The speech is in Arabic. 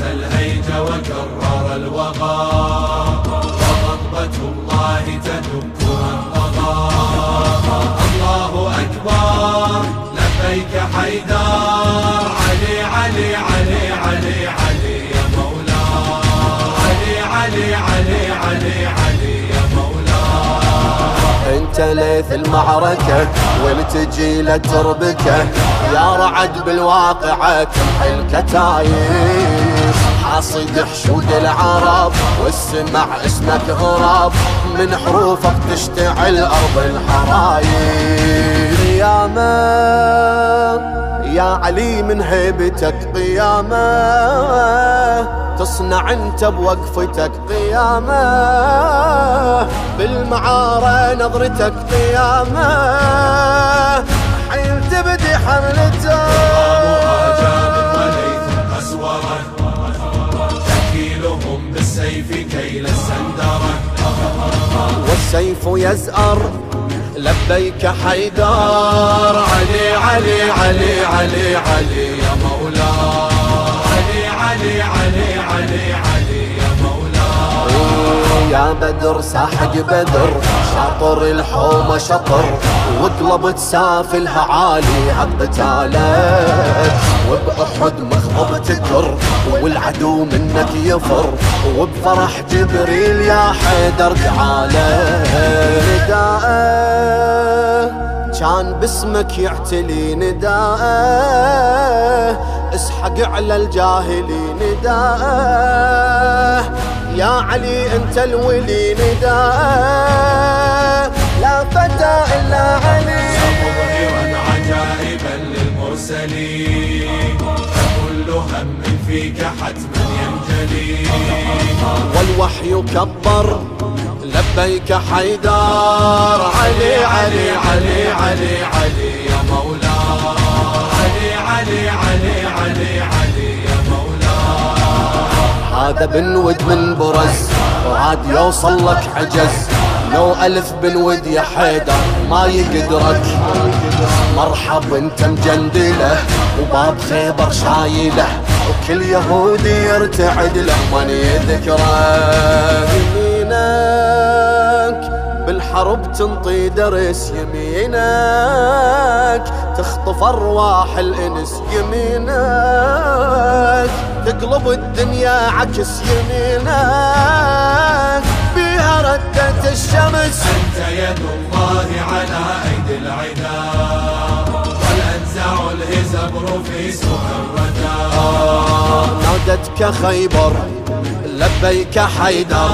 الهيج وكرر الوغى. وغضبة الله تدب من طغى. الله أكبر لبيك حيدر. ليث المعركة ولتجي لتربكه يا رعد بالواقعة تمحي الكتايب حاصد حشود العرب والسمع اسمك غراب. من حروفك تشتعل أرض الحرايب. قيامة يا علي من هيبتك قيامة تصنع أنت بوقفتك قيامة. بالمعارة نظرتك قيامة. حين تبدي أسورا تكيلهم بالسيف كيل السندرة والسيف يزأر لبيك حيدر. علي علي علي علي علي يا مولاي علي علي علي علي علي يا مولاي يا بدر ساحق بدر شاطر الحومة شطر. وقلبت سافلها عالي عقتالك وبأحد تكر والعدو منك يفر. وبفرح جبريل يا حيدر تعالى نداءه كان باسمك يعتلي نداءه. اسحق على الجاهلي نداءه. يا علي انت الولي نداءه. لا فتى إلا فيك حتما ينجلي. والوحي كبر لبيك حيدر علي علي علي علي علي يا مولاي علي علي علي علي علي يا مولاي هذا بنود من برز وعاد يوصل لك عجز. لو ألف بنود يا حيدر ما يقدرك. مرحب أنت مجندلة وباب خيبر شايلة وكل يهودي يرتعد له من يذكره. يمينك بالحرب تنطي درس يمينك تخطف أرواح الإنس يمينك تقلب الدنيا عكس يمينك. بها ردت الشمس. أنت يد الله على أيدي العداء والأنزع الهزبر في سوق الرداء نادتك خيبر لبيك حيدر.